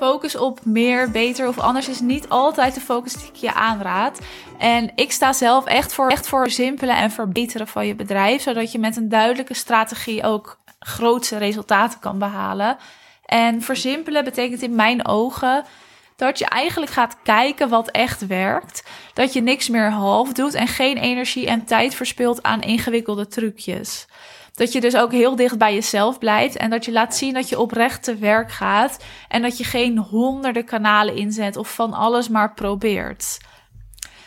focus op meer, beter of anders is niet altijd de focus die ik je aanraad. En ik sta zelf echt voor, echt voor simpelen en verbeteren van je bedrijf, zodat je met een duidelijke strategie ook grootse resultaten kan behalen. En versimpelen betekent in mijn ogen dat je eigenlijk gaat kijken wat echt werkt. Dat je niks meer half doet en geen energie en tijd verspilt aan ingewikkelde trucjes. Dat je dus ook heel dicht bij jezelf blijft en dat je laat zien dat je oprecht te werk gaat en dat je geen honderden kanalen inzet of van alles maar probeert.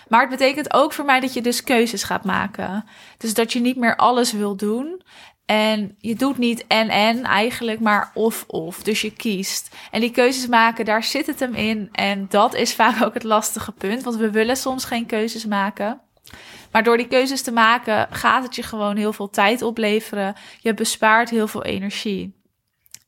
Maar het betekent ook voor mij dat je dus keuzes gaat maken. Dus dat je niet meer alles wil doen. En je doet niet en en eigenlijk, maar of of. Dus je kiest. En die keuzes maken, daar zit het hem in. En dat is vaak ook het lastige punt. Want we willen soms geen keuzes maken. Maar door die keuzes te maken, gaat het je gewoon heel veel tijd opleveren. Je bespaart heel veel energie.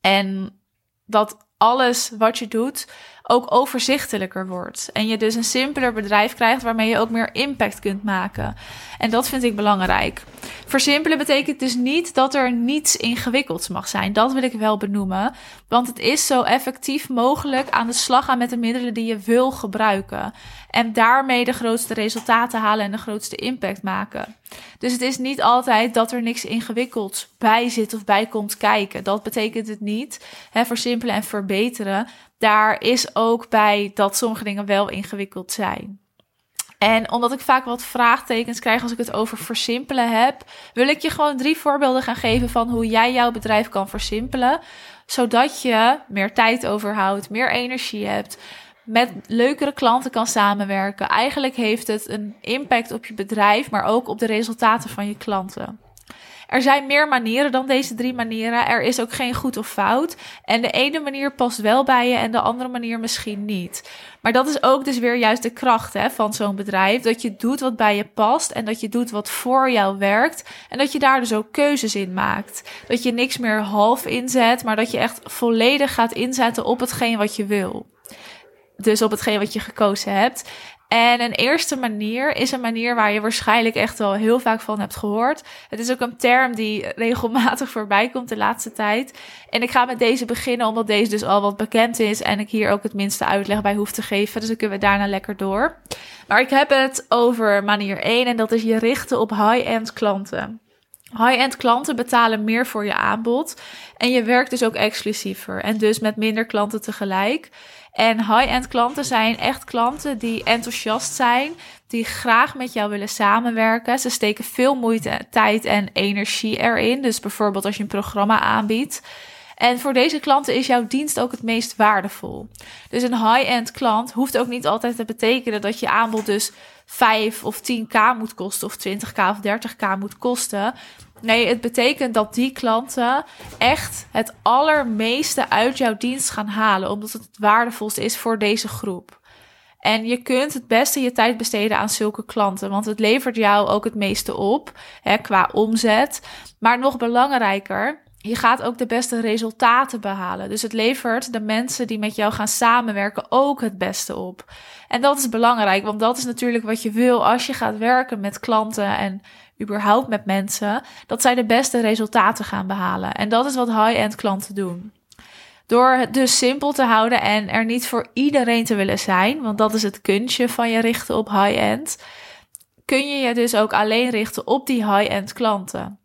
En dat alles wat je doet ook overzichtelijker wordt. En je dus een simpeler bedrijf krijgt waarmee je ook meer impact kunt maken. En dat vind ik belangrijk. Versimpelen betekent dus niet dat er niets ingewikkelds mag zijn. Dat wil ik wel benoemen. Want het is zo effectief mogelijk aan de slag gaan met de middelen die je wil gebruiken. En daarmee de grootste resultaten halen en de grootste impact maken. Dus het is niet altijd dat er niks ingewikkelds bij zit of bij komt kijken. Dat betekent het niet. Versimpelen en verbeteren. Daar is ook bij dat sommige dingen wel ingewikkeld zijn. En omdat ik vaak wat vraagtekens krijg als ik het over versimpelen heb, wil ik je gewoon drie voorbeelden gaan geven van hoe jij jouw bedrijf kan versimpelen, zodat je meer tijd overhoudt, meer energie hebt, met leukere klanten kan samenwerken. Eigenlijk heeft het een impact op je bedrijf, maar ook op de resultaten van je klanten. Er zijn meer manieren dan deze drie manieren. Er is ook geen goed of fout. En de ene manier past wel bij je en de andere manier misschien niet. Maar dat is ook dus weer juist de kracht hè, van zo'n bedrijf. Dat je doet wat bij je past en dat je doet wat voor jou werkt. En dat je daar dus ook keuzes in maakt. Dat je niks meer half inzet, maar dat je echt volledig gaat inzetten op hetgeen wat je wil. Dus op hetgeen wat je gekozen hebt. En een eerste manier is een manier waar je waarschijnlijk echt wel heel vaak van hebt gehoord. Het is ook een term die regelmatig voorbij komt de laatste tijd. En ik ga met deze beginnen, omdat deze dus al wat bekend is en ik hier ook het minste uitleg bij hoef te geven. Dus dan kunnen we daarna lekker door. Maar ik heb het over manier 1 en dat is je richten op high-end klanten. High-end klanten betalen meer voor je aanbod en je werkt dus ook exclusiever en dus met minder klanten tegelijk. En high-end klanten zijn echt klanten die enthousiast zijn, die graag met jou willen samenwerken. Ze steken veel moeite, tijd en energie erin. Dus bijvoorbeeld als je een programma aanbiedt. En voor deze klanten is jouw dienst ook het meest waardevol. Dus een high-end klant hoeft ook niet altijd te betekenen dat je aanbod dus 5 of 10k moet kosten of 20k of 30k moet kosten. Nee, het betekent dat die klanten echt het allermeeste uit jouw dienst gaan halen, omdat het het waardevolste is voor deze groep. En je kunt het beste je tijd besteden aan zulke klanten, want het levert jou ook het meeste op hè, qua omzet. Maar nog belangrijker, je gaat ook de beste resultaten behalen. Dus het levert de mensen die met jou gaan samenwerken ook het beste op. En dat is belangrijk, want dat is natuurlijk wat je wil als je gaat werken met klanten en überhaupt met mensen, dat zij de beste resultaten gaan behalen. En dat is wat high-end klanten doen. Door het dus simpel te houden en er niet voor iedereen te willen zijn, want dat is het kunstje van je richten op high-end, kun je je dus ook alleen richten op die high-end klanten.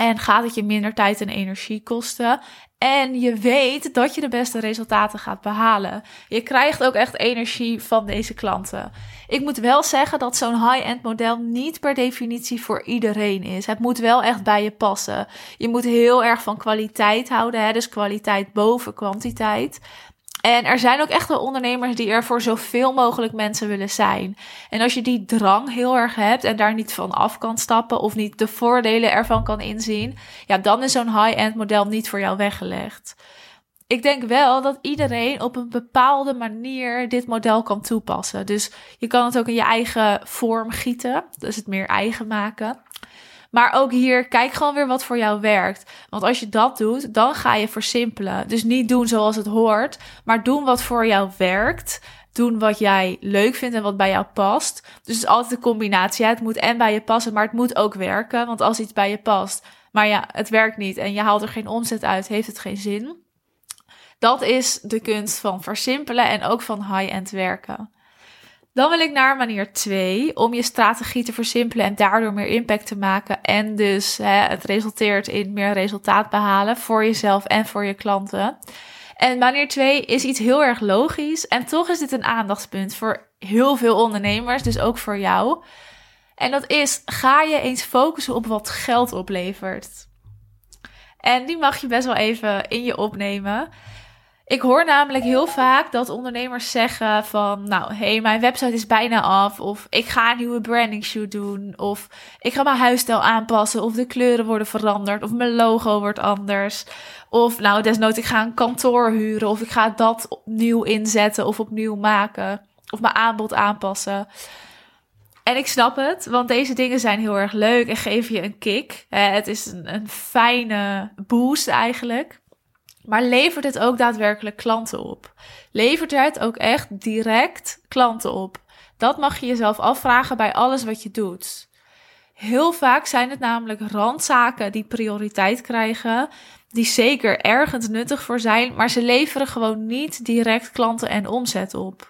En gaat het je minder tijd en energie kosten. En je weet dat je de beste resultaten gaat behalen. Je krijgt ook echt energie van deze klanten. Ik moet wel zeggen dat zo'n high-end model niet per definitie voor iedereen is. Het moet wel echt bij je passen. Je moet heel erg van kwaliteit houden, hè? dus kwaliteit boven kwantiteit. En er zijn ook echt wel ondernemers die er voor zoveel mogelijk mensen willen zijn. En als je die drang heel erg hebt en daar niet van af kan stappen of niet de voordelen ervan kan inzien, ja, dan is zo'n high-end model niet voor jou weggelegd. Ik denk wel dat iedereen op een bepaalde manier dit model kan toepassen. Dus je kan het ook in je eigen vorm gieten, dus het meer eigen maken. Maar ook hier, kijk gewoon weer wat voor jou werkt. Want als je dat doet, dan ga je versimpelen. Dus niet doen zoals het hoort, maar doen wat voor jou werkt. Doen wat jij leuk vindt en wat bij jou past. Dus het is altijd een combinatie. Het moet en bij je passen, maar het moet ook werken. Want als iets bij je past, maar ja, het werkt niet en je haalt er geen omzet uit, heeft het geen zin. Dat is de kunst van versimpelen en ook van high-end werken. Dan wil ik naar manier 2, om je strategie te versimpelen en daardoor meer impact te maken. En dus hè, het resulteert in meer resultaat behalen voor jezelf en voor je klanten. En manier 2 is iets heel erg logisch. En toch is dit een aandachtspunt voor heel veel ondernemers, dus ook voor jou. En dat is, ga je eens focussen op wat geld oplevert. En die mag je best wel even in je opnemen. Ik hoor namelijk heel vaak dat ondernemers zeggen van, nou, hé, hey, mijn website is bijna af, of ik ga een nieuwe branding shoot doen, of ik ga mijn huisstijl aanpassen, of de kleuren worden veranderd, of mijn logo wordt anders, of nou, desnoods ik ga een kantoor huren, of ik ga dat opnieuw inzetten of opnieuw maken, of mijn aanbod aanpassen. En ik snap het, want deze dingen zijn heel erg leuk en geven je een kick. Het is een, een fijne boost eigenlijk. Maar levert het ook daadwerkelijk klanten op? Levert het ook echt direct klanten op? Dat mag je jezelf afvragen bij alles wat je doet. Heel vaak zijn het namelijk randzaken die prioriteit krijgen, die zeker ergens nuttig voor zijn, maar ze leveren gewoon niet direct klanten en omzet op.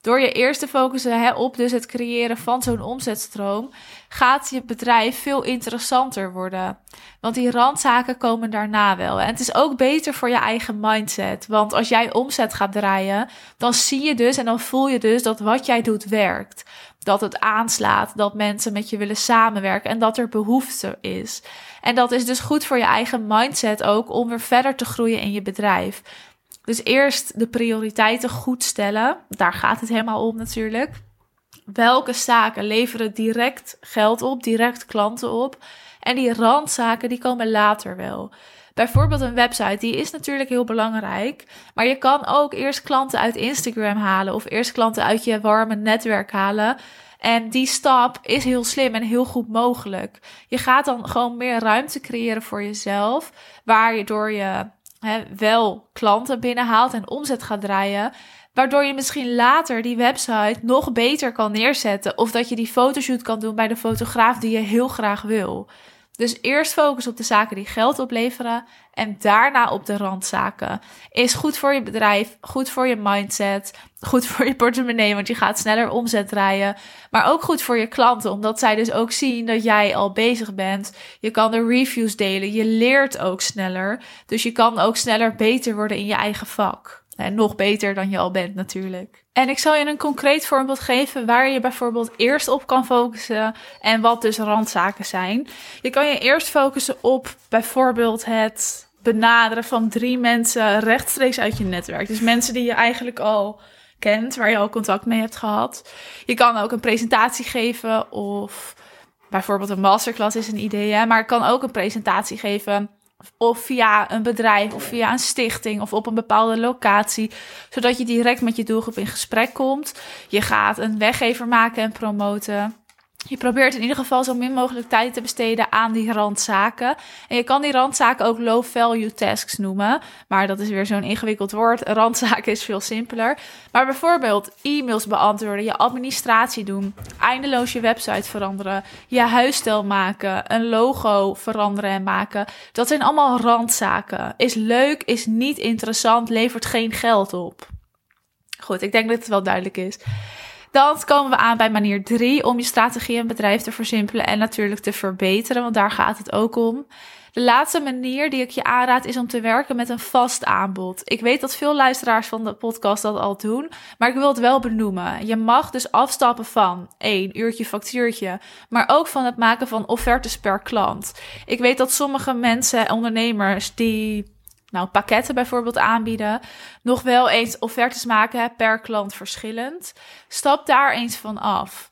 Door je eerst te focussen hè, op dus het creëren van zo'n omzetstroom, gaat je bedrijf veel interessanter worden. Want die randzaken komen daarna wel. En het is ook beter voor je eigen mindset. Want als jij omzet gaat draaien, dan zie je dus en dan voel je dus dat wat jij doet werkt. Dat het aanslaat, dat mensen met je willen samenwerken en dat er behoefte is. En dat is dus goed voor je eigen mindset ook om weer verder te groeien in je bedrijf. Dus eerst de prioriteiten goed stellen. Daar gaat het helemaal om natuurlijk. Welke zaken leveren direct geld op, direct klanten op? En die randzaken die komen later wel. Bijvoorbeeld een website, die is natuurlijk heel belangrijk. Maar je kan ook eerst klanten uit Instagram halen of eerst klanten uit je warme netwerk halen. En die stap is heel slim en heel goed mogelijk. Je gaat dan gewoon meer ruimte creëren voor jezelf, waar je door je wel klanten binnenhaalt en omzet gaat draaien. Waardoor je misschien later die website nog beter kan neerzetten. Of dat je die fotoshoot kan doen bij de fotograaf die je heel graag wil. Dus eerst focus op de zaken die geld opleveren en daarna op de randzaken. Is goed voor je bedrijf, goed voor je mindset, goed voor je portemonnee, want je gaat sneller omzet draaien. Maar ook goed voor je klanten, omdat zij dus ook zien dat jij al bezig bent. Je kan de reviews delen, je leert ook sneller. Dus je kan ook sneller beter worden in je eigen vak. Nog beter dan je al bent natuurlijk. En ik zal je een concreet voorbeeld geven waar je bijvoorbeeld eerst op kan focussen en wat dus randzaken zijn. Je kan je eerst focussen op bijvoorbeeld het benaderen van drie mensen rechtstreeks uit je netwerk. Dus mensen die je eigenlijk al kent, waar je al contact mee hebt gehad. Je kan ook een presentatie geven of bijvoorbeeld een masterclass is een idee, maar ik kan ook een presentatie geven of via een bedrijf of via een stichting of op een bepaalde locatie, zodat je direct met je doelgroep in gesprek komt. Je gaat een weggever maken en promoten. Je probeert in ieder geval zo min mogelijk tijd te besteden aan die randzaken. En je kan die randzaken ook low value tasks noemen. Maar dat is weer zo'n ingewikkeld woord. Randzaken is veel simpeler. Maar bijvoorbeeld e-mails beantwoorden, je administratie doen, eindeloos je website veranderen, je huisstijl maken, een logo veranderen en maken. Dat zijn allemaal randzaken. Is leuk, is niet interessant, levert geen geld op. Goed, ik denk dat het wel duidelijk is. Dan komen we aan bij manier drie om je strategie en bedrijf te versimpelen en natuurlijk te verbeteren, want daar gaat het ook om. De laatste manier die ik je aanraad is om te werken met een vast aanbod. Ik weet dat veel luisteraars van de podcast dat al doen, maar ik wil het wel benoemen. Je mag dus afstappen van één uurtje factuurtje, maar ook van het maken van offertes per klant. Ik weet dat sommige mensen, ondernemers, die nou, pakketten bijvoorbeeld aanbieden, nog wel eens offertes maken per klant verschillend. Stap daar eens van af.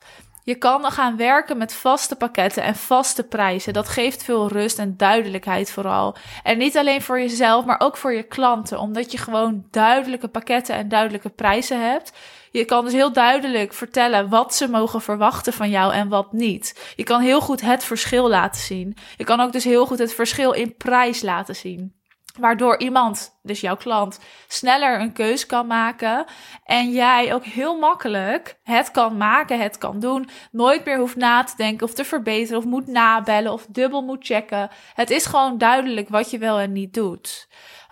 Je kan gaan werken met vaste pakketten en vaste prijzen. Dat geeft veel rust en duidelijkheid vooral. En niet alleen voor jezelf, maar ook voor je klanten. Omdat je gewoon duidelijke pakketten en duidelijke prijzen hebt. Je kan dus heel duidelijk vertellen wat ze mogen verwachten van jou en wat niet. Je kan heel goed het verschil laten zien. Je kan ook dus heel goed het verschil in prijs laten zien. Waardoor iemand, dus jouw klant, sneller een keus kan maken. En jij ook heel makkelijk het kan maken, het kan doen. Nooit meer hoeft na te denken of te verbeteren of moet nabellen of dubbel moet checken. Het is gewoon duidelijk wat je wel en niet doet.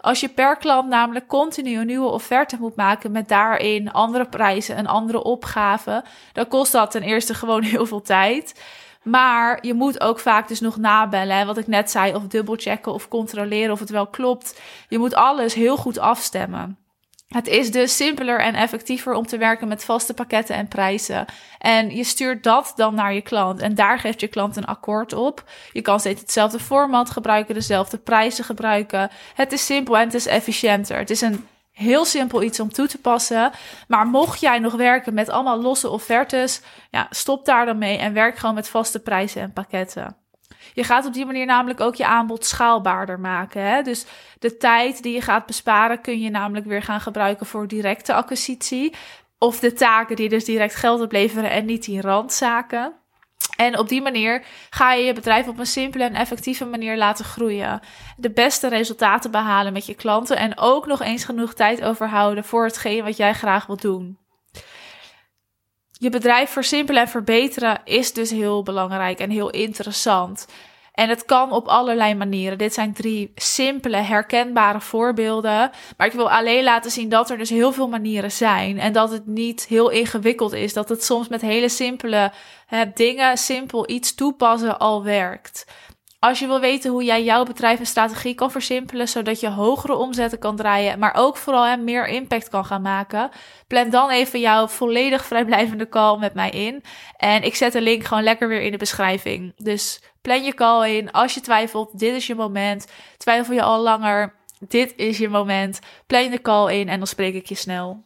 Als je per klant namelijk continu een nieuwe offerte moet maken met daarin andere prijzen en andere opgaven, dan kost dat ten eerste gewoon heel veel tijd. Maar je moet ook vaak dus nog nabellen. Wat ik net zei, of dubbelchecken of controleren of het wel klopt. Je moet alles heel goed afstemmen. Het is dus simpeler en effectiever om te werken met vaste pakketten en prijzen. En je stuurt dat dan naar je klant. En daar geeft je klant een akkoord op. Je kan steeds hetzelfde format gebruiken, dezelfde prijzen gebruiken. Het is simpel en het is efficiënter. Het is een heel simpel iets om toe te passen. Maar mocht jij nog werken met allemaal losse offertes, ja, stop daar dan mee en werk gewoon met vaste prijzen en pakketten. Je gaat op die manier namelijk ook je aanbod schaalbaarder maken. Hè? Dus de tijd die je gaat besparen kun je namelijk weer gaan gebruiken voor directe acquisitie. Of de taken die dus direct geld opleveren en niet die randzaken. En op die manier ga je je bedrijf op een simpele en effectieve manier laten groeien. De beste resultaten behalen met je klanten en ook nog eens genoeg tijd overhouden voor hetgeen wat jij graag wilt doen. Je bedrijf versimpelen en verbeteren is dus heel belangrijk en heel interessant. En het kan op allerlei manieren. Dit zijn drie simpele, herkenbare voorbeelden. Maar ik wil alleen laten zien dat er dus heel veel manieren zijn. En dat het niet heel ingewikkeld is. Dat het soms met hele simpele hè, dingen, simpel iets toepassen al werkt. Als je wil weten hoe jij jouw bedrijf en strategie kan versimpelen, zodat je hogere omzetten kan draaien, maar ook vooral meer impact kan gaan maken, plan dan even jouw volledig vrijblijvende call met mij in. En ik zet de link gewoon lekker weer in de beschrijving. Dus plan je call in. Als je twijfelt, dit is je moment. Twijfel je al langer, dit is je moment. Plan de call in en dan spreek ik je snel.